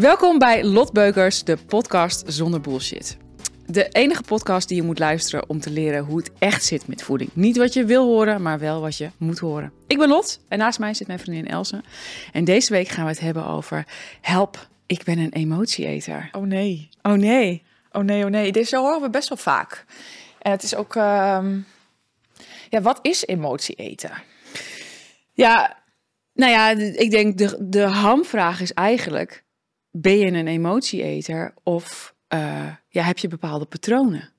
Welkom bij Lot Beukers, de podcast zonder bullshit. De enige podcast die je moet luisteren om te leren hoe het echt zit met voeding. Niet wat je wil horen, maar wel wat je moet horen. Ik ben Lot en naast mij zit mijn vriendin Elsa. En deze week gaan we het hebben over help, ik ben een emotieeter. Oh nee. Oh nee. Oh nee, oh nee. Dit horen we best wel vaak. En het is ook... ehm, Ja, wat is emotie eten? Ja, nou ja, ik denk de, de hamvraag is eigenlijk, ben je een emotieeter of eh, ja, heb je bepaalde patronen?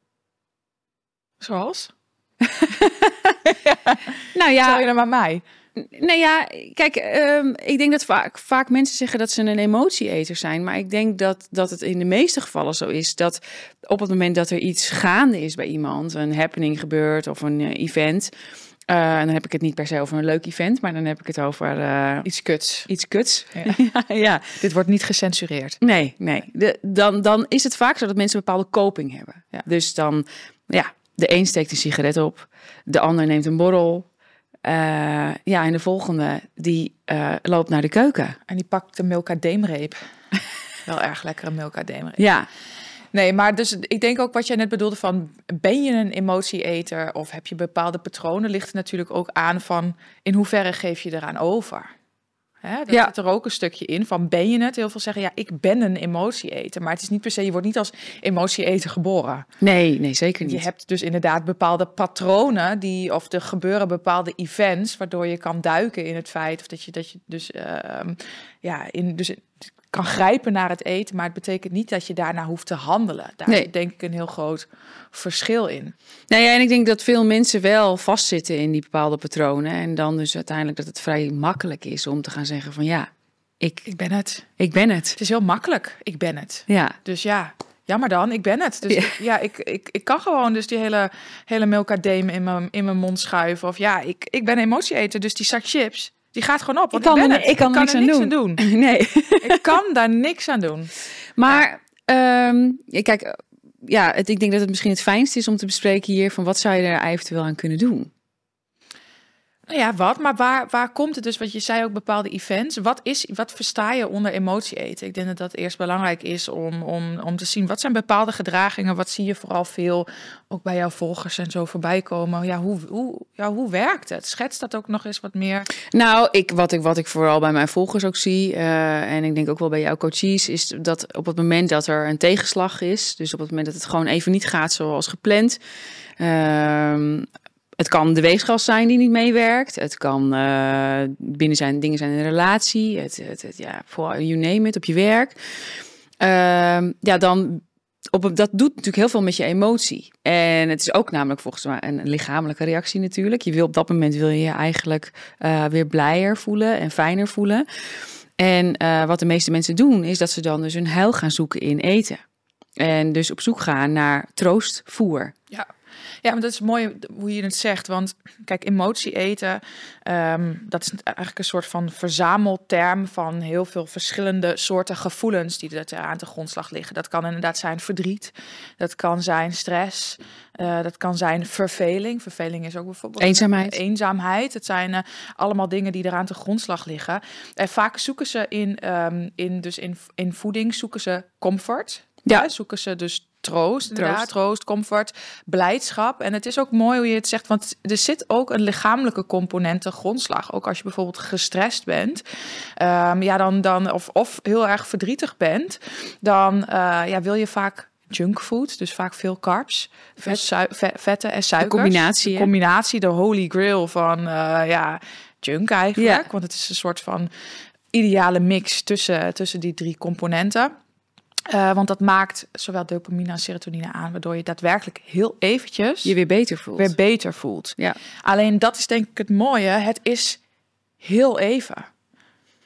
Zoals? Nou ja, Stel je dan maar mij. Nou ja, kijk, ehm, ik denk dat vaak, vaak mensen zeggen dat ze een emotieeter zijn. Maar ik denk dat, dat het in de meeste gevallen zo is dat op het moment dat er iets gaande is bij iemand, een happening gebeurt of een eh, event. Eh, en dan heb ik het niet per se over een leuk event, maar dan heb ik het over eh, Iets kuts. iets kuts. Ja. ja, Dit wordt niet gecensureerd. nee, nee. De, dan, dan is het vaak zo dat mensen een bepaalde coping hebben. Ja. Dus dan, ja, de een steekt een sigaret op, de ander neemt een borrel. Eh, ja, en de volgende die loopt naar de keuken. En die pakt de milka-deemreep. Wel erg lekkere milka-deemreep. Ja, Nee, maar dus ik denk ook wat jij net bedoelde van... ben je een emotieeter of heb je bepaalde patronen... ligt er natuurlijk ook aan van in hoeverre geef je eraan over. Hè, dat Ja. zit er ook een stukje in van ben je het? Heel veel zeggen ja, ik ben een emotieeter. Maar het is niet per se, je wordt niet als emotieeter geboren. nee, nee, zeker niet. Je hebt dus inderdaad bepaalde patronen die, of er gebeuren bepaalde events, waardoor je kan duiken in het feit, of dat je, dat je dus, ehm, ja, in, dus kan grijpen naar het eten, maar het betekent niet dat je daarna hoeft te handelen. Daar Nee. zit denk ik een heel groot verschil in. Nou ja, en ik denk dat veel mensen wel vastzitten in die bepaalde patronen. En dan dus uiteindelijk dat het vrij makkelijk is om te gaan zeggen van ja, ik, Ik ben het. ik ben het. Het is heel makkelijk. Ik ben het. Ja, Dus ja, jammer dan, ik ben het. Dus Ja. ik- ja, ik, ik, ik kan gewoon dus die hele, hele milkadeem in mijn, in mijn mond schuiven. Of ja, ik, ik ben emotieeter, dus die zak chips, die gaat gewoon op. Want ik, kan ben er- ik kan er niks aan doen. nee. ik kan daar niks aan doen. Maar ehm, ja, kijk, ja, het, ik denk dat het misschien het fijnste is om te bespreken hier van wat zou je er eventueel aan kunnen doen. Ja, wat? Maar waar, waar komt het dus? Want je zei ook bepaalde events. Wat, is, wat versta je onder emotie eten? Ik denk dat dat eerst belangrijk is om, om, om te zien. Wat zijn bepaalde gedragingen? Wat zie je vooral veel ook bij jouw volgers en zo voorbij komen? Ja, hoe, hoe, ja, hoe werkt het? Schets dat ook nog eens wat meer. Nou, ik, wat, ik, wat ik vooral bij mijn volgers ook zie, eh, en ik denk ook wel bij jouw coaches, is dat op het moment dat er een tegenslag is, dus op het moment dat het gewoon even niet gaat zoals gepland, ehm, het kan de weegschaal zijn die niet meewerkt, het kan eh, binnen zijn dingen zijn in een relatie, het, het, ja, voor you name it, op je werk. Ehm, ja, dan op, dat doet natuurlijk heel veel met je emotie. En het is ook namelijk volgens mij een lichamelijke reactie natuurlijk. Je wil op dat moment wil je je eigenlijk eh, weer blijer voelen en fijner voelen. En eh, wat de meeste mensen doen, is dat ze dan dus een heil gaan zoeken in eten. En dus op zoek gaan naar troostvoer. Ja. Ja, maar dat is mooi hoe je het zegt. Want kijk, emotie eten, ehm, dat is eigenlijk een soort van verzamelterm van heel veel verschillende soorten gevoelens die er aan de grondslag liggen. Dat kan inderdaad zijn verdriet, dat kan zijn stress, eh, dat kan zijn verveling. Verveling is ook bijvoorbeeld Eenzaamheid. eenzaamheid. Het zijn eh, allemaal dingen die eraan te grondslag liggen. En vaak zoeken ze in, ehm, in, dus in, in voeding zoeken ze comfort. Ja. Hè, zoeken ze dus troost, inderdaad, Troost. troost, comfort, blijdschap. En het is ook mooi hoe je het zegt, want er zit ook een lichamelijke component te grondslag. Ook als je bijvoorbeeld gestrest bent, ehm, ja, dan, dan, of, of heel erg verdrietig bent, dan eh, ja, wil je vaak junkfood, dus vaak veel carbs, veel sui- ve- vetten en suikers. combinatie, De combinatie, de holy grail van eh, ja, junk eigenlijk. Ja. Want het is een soort van ideale mix tussen, tussen die drie componenten. Eh, want dat maakt zowel dopamine als serotonine aan, waardoor je daadwerkelijk heel eventjes Je weer beter voelt. weer beter voelt. ja. Alleen dat is denk ik het mooie. Het is heel even.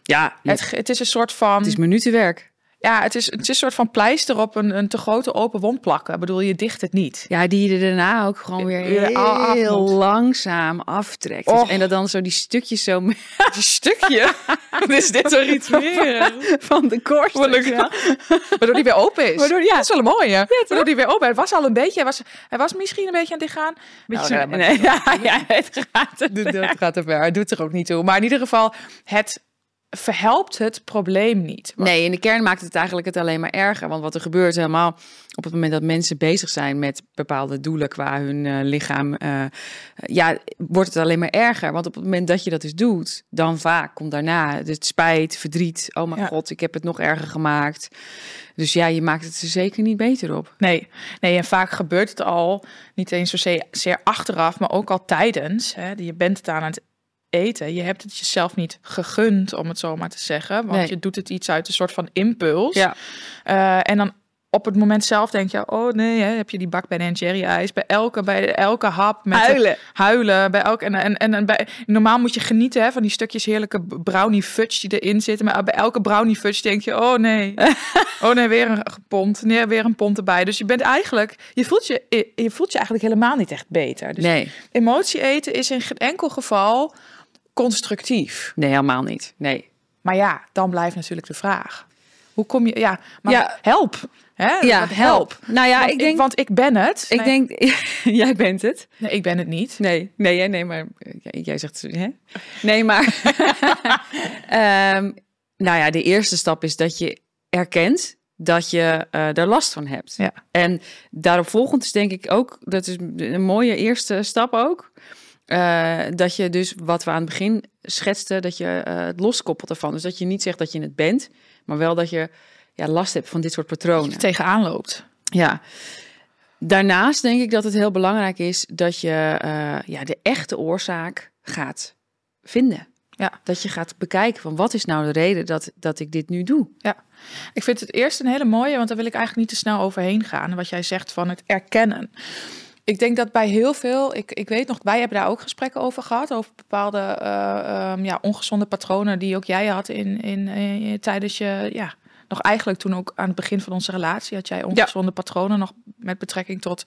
Ja, Het, het is een soort van. het is minutenwerk. Ja, het is, het is een soort van pleister op een, een te grote open wond plakken. Ik bedoel, je dicht het niet. Ja, die je er daarna ook gewoon weer heel af langzaam aftrekt. En dat dan zo die stukjes zo Een stukje. is dit zo iets meer? van de korst. Wel. Waardoor die weer open is. Waardoor- ja. Dat is wel een mooie. Waardoor die weer open. Hij was al een beetje, hij was, hij was misschien een beetje aan het dichtgaan. Beetje Nou, zo- nee, nee, ja, ja, het gaat. Dat gaat ver. Het doet er ook niet toe. Maar in ieder geval, het verhelpt het probleem niet. Nee, in de kern maakt het eigenlijk het alleen maar erger. Want wat er gebeurt helemaal op het moment dat mensen bezig zijn met bepaalde doelen qua hun uh, lichaam, uh, ja, wordt het alleen maar erger. Want op het moment dat je dat dus doet, dan vaak komt daarna het spijt, verdriet. Oh mijn ja. god, ik heb het nog erger gemaakt. Dus ja, je maakt het er zeker niet beter op. Nee, nee en vaak gebeurt het al niet eens zozeer zeer achteraf, maar ook al tijdens. Hè, je bent het aan het eten. Je hebt het jezelf niet gegund, om het zo maar te zeggen. Want je doet het iets uit een soort van impuls. Ja. Uh, en dan op het moment zelf denk je, oh nee, hè, heb je die bak bij de Jerry ijs. Bij elke, bij elke hap. Met huilen. huilen. Bij elke, en, en, en, bij, normaal moet je genieten hè, van die stukjes heerlijke brownie fudge die erin zitten. Maar bij elke brownie fudge denk je, oh nee. oh nee, weer een gepompt. Nee, weer een pont erbij. Dus je bent eigenlijk, je voelt je, je voelt je eigenlijk helemaal niet echt beter. Dus nee. emotie eten is in geen enkel geval constructief. Nee, helemaal niet. Nee. Maar ja, dan blijft natuurlijk de vraag. Hoe kom je, ja, maar ja. help. Hè? Ja, help. Nou ja, want ik denk, want ik ben het. Ik denk, jij bent het. Nee, ik ben het niet. Nee, nee, nee, maar jij zegt, hè? Nee, maar. um, nou ja, de eerste stap is dat je erkent dat je uh, er last van hebt. Ja. En daarop volgend is denk ik ook, dat is een mooie eerste stap ook. Uh, dat je dus, wat we aan het begin schetsten, dat je uh, het loskoppelt ervan. Dus dat je niet zegt dat je het bent, maar wel dat je ja, last hebt van dit soort patronen. je tegenaan loopt. Ja. Daarnaast denk ik dat het heel belangrijk is dat je uh, ja, de echte oorzaak gaat vinden. Ja. Dat je gaat bekijken van wat is nou de reden dat, dat ik dit nu doe. Ja, ik vind het eerst een hele mooie, want daar wil ik eigenlijk niet te snel overheen gaan. Wat jij zegt van het erkennen. Ik denk dat bij heel veel, ik, ik weet nog, wij hebben daar ook gesprekken over gehad, over bepaalde uh, um, ja, ongezonde patronen die ook jij had in, in, in, tijdens je, ja, nog eigenlijk toen ook aan het begin van onze relatie had jij ongezonde ja. patronen nog met betrekking tot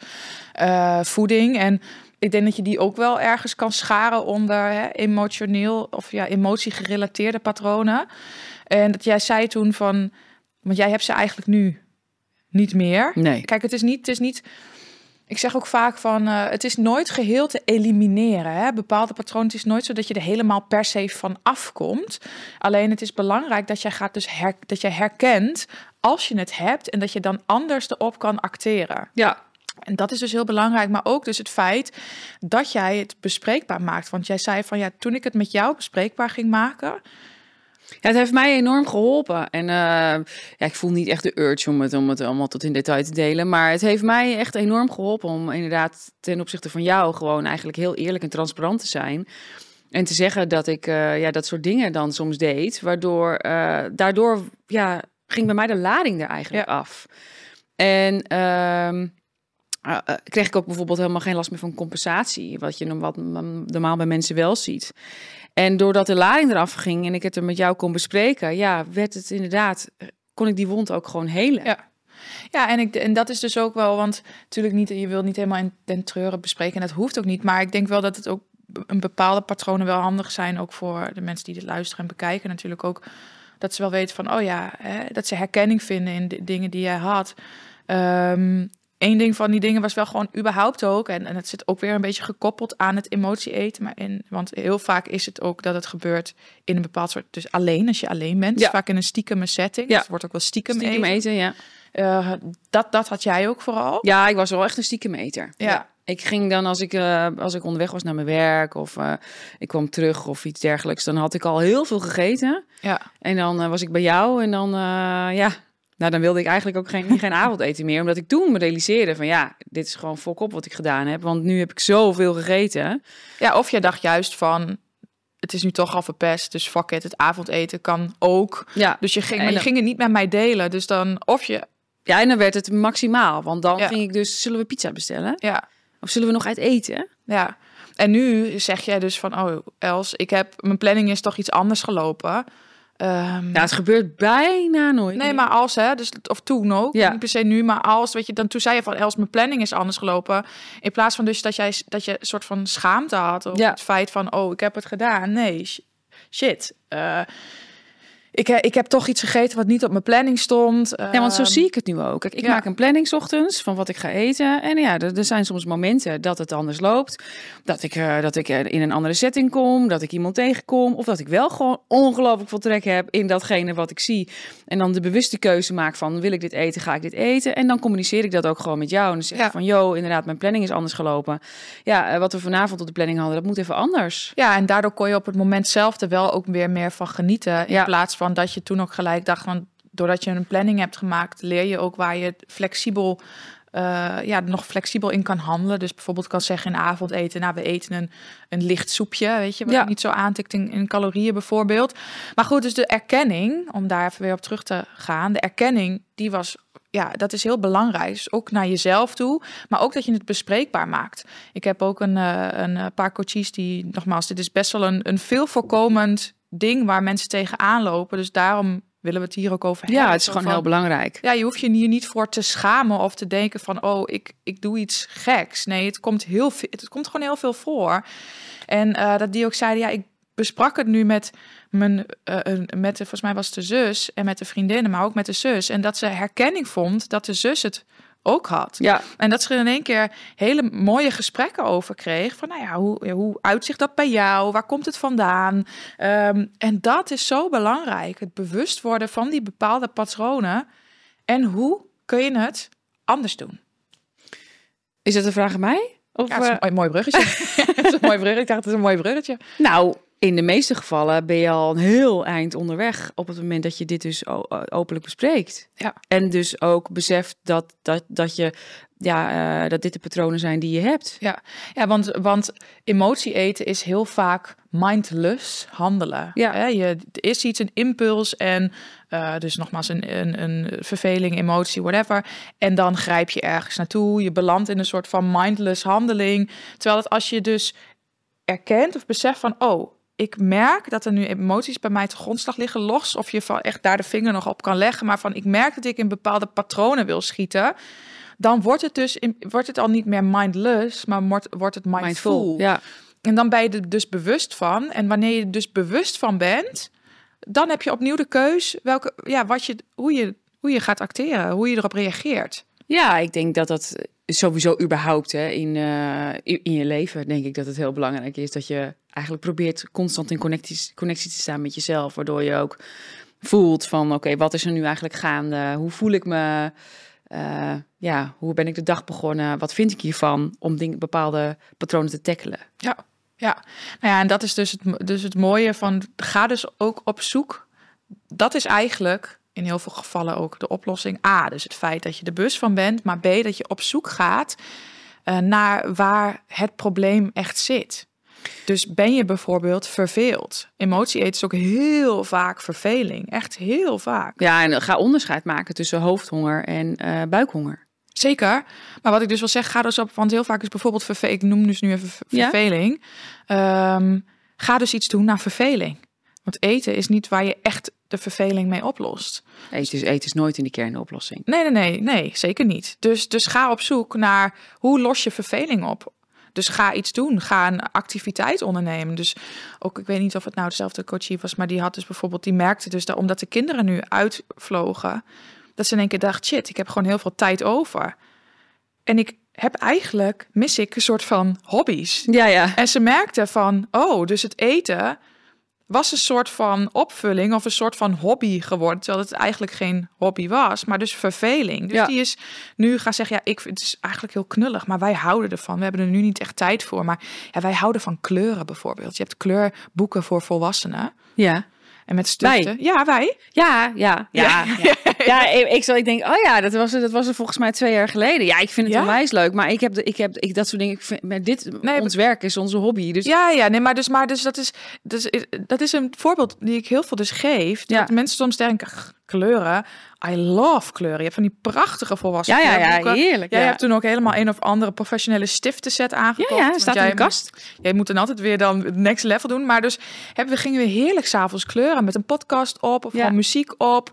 uh, voeding. En ik denk dat je die ook wel ergens kan scharen onder hè, emotioneel of ja, emotiegerelateerde patronen. En dat jij zei toen van, want jij hebt ze eigenlijk nu niet meer. Nee. Kijk, het is niet, het is niet ik zeg ook vaak van, uh, het is nooit geheel te elimineren. Hè? Bepaalde patronen, het is nooit zo dat je er helemaal per se van afkomt. Alleen het is belangrijk dat jij gaat dus her, dat je herkent als je het hebt en dat je dan anders erop kan acteren. Ja. En dat is dus heel belangrijk, maar ook dus het feit dat jij het bespreekbaar maakt. Want jij zei van ja, toen ik het met jou bespreekbaar ging maken, ja, het heeft mij enorm geholpen. En uh, ja, ik voel niet echt de urge om het, om het allemaal tot in detail te delen. Maar het heeft mij echt enorm geholpen om inderdaad ten opzichte van jou gewoon eigenlijk heel eerlijk en transparant te zijn. En te zeggen dat ik uh, ja, dat soort dingen dan soms deed. Waardoor uh, daardoor ja, ging bij mij de lading er eigenlijk ja. af. En uh, kreeg ik ook bijvoorbeeld helemaal geen last meer van compensatie. Wat je wat normaal bij mensen wel ziet. En doordat de lading eraf ging en ik het er met jou kon bespreken, ja, werd het inderdaad, kon ik die wond ook gewoon helen. Ja. Ja, en, ik, en dat is dus ook wel, want natuurlijk niet, je wilt niet helemaal in den treuren bespreken, en dat hoeft ook niet. Maar ik denk wel dat het ook een bepaalde patronen wel handig zijn, ook voor de mensen die dit luisteren en bekijken. Natuurlijk ook dat ze wel weten van, oh ja, hè, dat ze herkenning vinden in de dingen die jij had. Um, Eén ding van die dingen was wel gewoon überhaupt ook, en, en het zit ook weer een beetje gekoppeld aan het emotie eten, maar in, want heel vaak is het ook dat het gebeurt in een bepaald soort, dus alleen als je alleen bent, Ja. vaak in een stiekem setting, Ja. dus het wordt ook wel stiekem, Stiekem eten. eten, ja. Eh, dat, dat had jij ook vooral. Ja, ik was wel echt een stiekem eter. Ja. Ik ging dan als ik, eh, als ik onderweg was naar mijn werk of eh, ik kwam terug of iets dergelijks, dan had ik al heel veel gegeten. Ja. En dan was ik bij jou en dan, ja, nou dan wilde ik eigenlijk ook geen, geen avondeten meer. Omdat ik toen me realiseerde van ja, dit is gewoon fok wat ik gedaan heb. Want nu heb ik zoveel gegeten. ja, of jij dacht juist van, het is nu toch al verpest, dus fuck it, het avondeten kan ook. Ja, Dus je ging, maar je ging het niet met mij delen, dus dan, of je, ja en dan werd het maximaal. Want dan Ja. ging ik dus, zullen we pizza bestellen? ja, Of zullen we nog uit eten? Ja, en nu zeg jij dus van, oh Els, ik heb, mijn planning is toch iets anders gelopen. Ehm, Nou, het gebeurt bijna nooit. nee, maar als hè, dus of toen ook, Ja. niet per se nu, maar als, weet je, dan toen zei je van Els, mijn planning is anders gelopen. In plaats van dus dat jij dat je een soort van schaamte had op Ja. het feit van, oh, ik heb het gedaan. Nee, sh- shit. Eh, ik, ik heb toch iets gegeten wat niet op mijn planning stond. Ja, want zo Ehm, zie ik het nu ook. Kijk, ik ja. maak een planning 's ochtends van wat ik ga eten. En ja, er, er zijn soms momenten dat het anders loopt. Dat ik, eh, dat ik eh, in een andere setting kom, dat ik iemand tegenkom. Of dat ik wel gewoon ongelooflijk veel trek heb in datgene wat ik zie. En dan de bewuste keuze maak van, wil ik dit eten, ga ik dit eten? En dan communiceer ik dat ook gewoon met jou. En dan zeg ik Ja. van, yo, inderdaad, mijn planning is anders gelopen. Ja, eh, wat we vanavond op de planning hadden, dat moet even anders. Ja, en daardoor kon je op het moment zelf er wel ook weer meer van genieten. In Ja. plaats van dat je toen ook gelijk dacht van doordat je een planning hebt gemaakt, leer je ook waar je flexibel. eh, ja, nog flexibel in kan handelen. Dus bijvoorbeeld kan zeggen in avondeten, nou we eten een, een licht soepje, weet je, wat Ja. niet zo aantikt in, in calorieën bijvoorbeeld. Maar goed, dus de erkenning, om daar even weer op terug te gaan, de erkenning, die was, ja, dat is heel belangrijk. Dus ook naar jezelf toe, maar ook dat je het bespreekbaar maakt. Ik heb ook een, eh, een eh, paar coaches die, nogmaals, dit is best wel een, een veel voorkomend ding waar mensen tegenaan lopen. Dus daarom willen we het hier ook over hebben. Ja, het is gewoon van, heel belangrijk. Ja, je hoeft je hier niet voor te schamen of te denken van, oh, ik, ik doe iets geks. Nee, het komt, heel, veel- het komt gewoon heel veel voor. En eh, dat die ook zeiden, ja, ik besprak het nu met mijn, eh, met de, volgens mij was het de zus en met de vriendinnen, maar ook met de zus. En dat ze herkenning vond dat de zus het ook had. Ja, En dat ze er in één keer hele mooie gesprekken over kreeg. Van nou ja, hoe, hoe uitzicht dat bij jou? Waar komt het vandaan? Ehm, en dat is zo belangrijk. Het bewust worden van die bepaalde patronen. En hoe kun je het anders doen? is dat een vraag aan mij? Of, Ja, is eh, een mooi, bruggetje. dat is een mooi bruggetje. Ik dacht, het is een mooi bruggetje. Nou, in de meeste gevallen ben je al een heel eind onderweg op het moment dat je dit dus o- openlijk bespreekt. Ja. En dus ook beseft dat, dat, dat, je, ja, eh, dat dit de patronen zijn die je hebt. Ja, ja want, want emotie eten is heel vaak mindless handelen. Ja. Hè? Je, er is iets, een impuls en eh, dus nogmaals een, een, een verveling, emotie, whatever. En dan grijp je ergens naartoe. Je belandt in een soort van mindless handeling. Terwijl het als je dus erkent of beseft van, oh, ik merk dat er nu emoties bij mij te grondslag liggen, los of je van echt daar de vinger nog op kan leggen, maar van ik merk dat ik in bepaalde patronen wil schieten, dan wordt het dus in, wordt het al niet meer mindless, maar wordt, wordt het mindful. Ja. En dan ben je er dus bewust van. En wanneer je er dus bewust van bent, dan heb je opnieuw de keus welke, ja, wat je, hoe, je, hoe je gaat acteren, hoe je erop reageert. Ja, ik denk dat dat sowieso überhaupt hè, in, eh, in in je leven, denk ik dat het heel belangrijk is dat je eigenlijk probeert constant in connectie, connectie te staan met jezelf, waardoor je ook voelt van oké, wat is er nu eigenlijk gaande? Hoe voel ik me? Eh, ja, hoe ben ik de dag begonnen? Wat vind ik hiervan om dingen, bepaalde patronen te tackelen? Ja, ja. Nou ja, en dat is dus het, dus het mooie van, ga dus ook op zoek. Dat is eigenlijk in heel veel gevallen ook de oplossing. A, dus het feit dat je er bewust van bent, maar B, dat je op zoek gaat eh, naar waar het probleem echt zit. Dus ben je bijvoorbeeld verveeld? Emotie eten is ook heel vaak verveling. Echt heel vaak. Ja, en ga onderscheid maken tussen hoofdhonger en eh, buikhonger. Zeker. Maar wat ik dus wil zeggen, ga dus op, want heel vaak is bijvoorbeeld verveling, ik noem dus nu even Ja. verveling. Ehm, ga dus iets doen naar verveling. Want eten is niet waar je echt de verveling mee oplost. Eten is, eten is nooit in de kern de oplossing. Nee, nee, nee, nee, zeker niet. Dus, dus ga op zoek naar hoe los je verveling op. Dus ga iets doen, ga een activiteit ondernemen. Dus ook, ik weet niet of het nou dezelfde coachie was, maar die had dus bijvoorbeeld, die merkte dus dat omdat de kinderen nu uitvlogen, dat ze in één keer dacht, shit, ik heb gewoon heel veel tijd over. En ik heb eigenlijk, mis ik een soort van hobby's. Ja, ja. En ze merkte van, oh, dus het eten was een soort van opvulling of een soort van hobby geworden, terwijl het eigenlijk geen hobby was, maar dus verveling. Dus Ja. die is nu gaan zeggen, ja, ik vind het is eigenlijk heel knullig, maar wij houden ervan. We hebben er nu niet echt tijd voor, maar ja, wij houden van kleuren bijvoorbeeld. Je hebt kleurboeken voor volwassenen Ja. en met stiften. Ja, wij. Ja, ja, ja. Ja, ja. ik, ik, zal- ik denk, oh ja, dat was, dat was er volgens mij twee jaar geleden. Ja, ik vind het Ja? onwijs leuk, maar ik heb, de, ik heb ik, dat soort dingen. Ik vind, maar dit, Nee, ons werk is onze hobby. Dus Ja, ja, nee, maar dus, maar dus dat is, dus dat is een voorbeeld die ik heel veel dus geef. Ja. Dat mensen soms denken, "Ach, kleuren, I love kleuren. Je hebt van die prachtige volwassen ja, ja, ja, heerlijk. Jij ja. hebt toen ook helemaal een of andere professionele stiftenset aangekocht. ja, ja, staat in de kast. Jij moet dan altijd weer dan het next level doen. Maar dus hebben we gingen we heerlijk s'avonds kleuren met een podcast op of Ja. gewoon muziek op.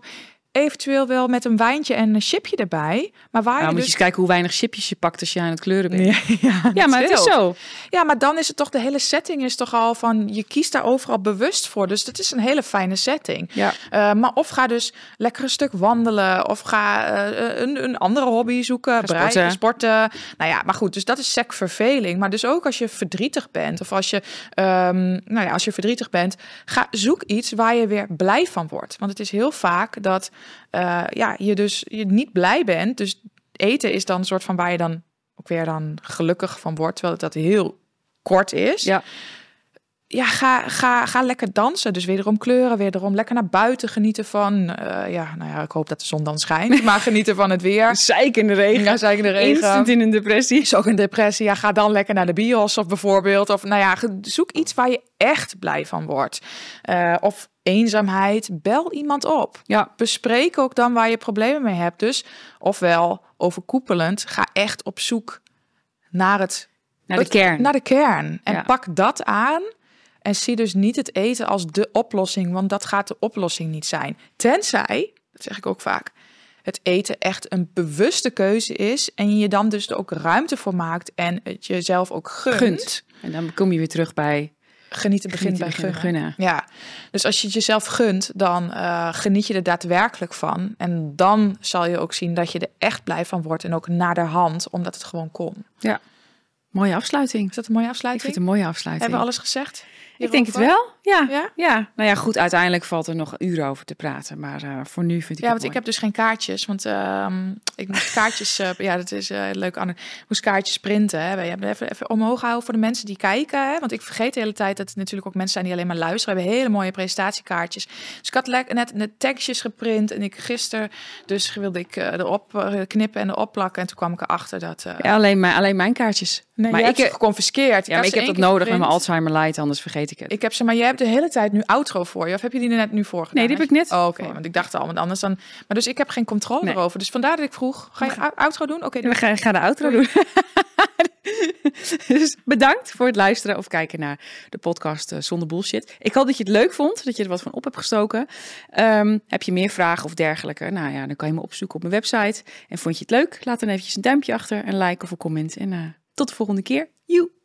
eventueel wel met een wijntje en een chipje erbij. Maar waar Nou, je moet je dus... eens kijken hoe weinig chipjes je pakt als je aan het kleuren bent. Ja, ja, Ja, maar het is zo. Ja, maar dan is het toch de hele setting is toch al van je kiest daar overal bewust voor. Dus dat is een hele fijne setting. Ja. Eh, maar of ga dus lekker een stuk wandelen of ga eh, een, een andere hobby zoeken, breien, sporten. sporten. Nou ja, maar goed, dus dat is sec verveling. Maar dus ook als je verdrietig bent of als je, ehm, nou ja, als je verdrietig bent, ga zoek iets waar je weer blij van wordt. Want het is heel vaak dat eh, ja, je dus je niet blij bent. Dus eten is dan een soort van waar je dan ook weer dan gelukkig van wordt, terwijl dat heel kort is. Ja. Ja, ga, ga, ga lekker dansen. Dus wederom kleuren, wederom lekker naar buiten genieten van. eh, ja, nou ja, ik hoop dat de zon dan schijnt. Maar genieten van het weer. Zeik in de regen. Ja, in de regen. Instant in een depressie. Is ook een depressie. Ja, ga dan lekker naar de bios of bijvoorbeeld. Of nou ja, zoek iets waar je echt blij van wordt. Eh, of eenzaamheid. Bel iemand op. Ja. Bespreek ook dan waar je problemen mee hebt. Dus ofwel overkoepelend, ga echt op zoek naar het Naar de het- kern. Naar de kern. En Ja. pak dat aan. En zie dus niet het eten als de oplossing, want dat gaat de oplossing niet zijn. Tenzij, dat zeg ik ook vaak, het eten echt een bewuste keuze is en je dan dus er ook ruimte voor maakt en het jezelf ook gunt. Gunt. En dan kom je weer terug bij Genieten begint bij gunnen. bij Ja, dus als je het jezelf gunt, dan eh, geniet je er daadwerkelijk van. En dan zal je ook zien dat je er echt blij van wordt en ook naar de hand, omdat het gewoon kon. mooie afsluiting. Is dat een mooie Ik afsluiting? vind het een mooie afsluiting. Hebben we alles gezegd? Ik denk het wel. Ja. Ja? ja. Nou ja, goed. Uiteindelijk valt er nog uren over te praten. Maar eh, voor nu vind ik Ja, want ik heb dus geen kaartjes. Want ehm, ik moest kaartjes. eh, ja, dat is eh leuk. Anne. Ik moest kaartjes printen. Hè. We hebben even, even omhoog houden voor de mensen die kijken. Hè. Want ik vergeet de hele tijd dat het natuurlijk ook mensen zijn die alleen maar luisteren. We hebben hele mooie presentatiekaartjes. Dus ik had net, net tekstjes geprint. En ik gisteren dus wilde ik erop knippen en erop plakken. En toen kwam ik erachter dat. Ja, alleen, mijn, alleen mijn kaartjes. Nee, maar ik, heb geconfiskeerd. ja, maar ik heb dat nodig met mijn Alzheimer light, anders vergeet ik het. Ik heb ze, maar jij hebt de hele tijd nu outro voor je. Of heb je die er net nu voor gedaan? Nee, die heb ik net Oh, Oké, want ik dacht al, want anders dan. Maar dus ik heb geen controle Nee. erover. Dus vandaar dat ik vroeg: ga je ou- outro doen? Oké, doe. We gaan, gaan de outro doen. dus bedankt voor het luisteren of kijken naar de podcast eh, Zonder Bullshit. Ik hoop dat je het leuk vond, dat je er wat van op hebt gestoken. Ehm, heb je meer vragen of dergelijke? Nou ja, dan kan je me opzoeken op mijn website. En vond je het leuk? Laat dan eventjes een duimpje achter, een like of een comment. En eh, tot de volgende keer. Joe!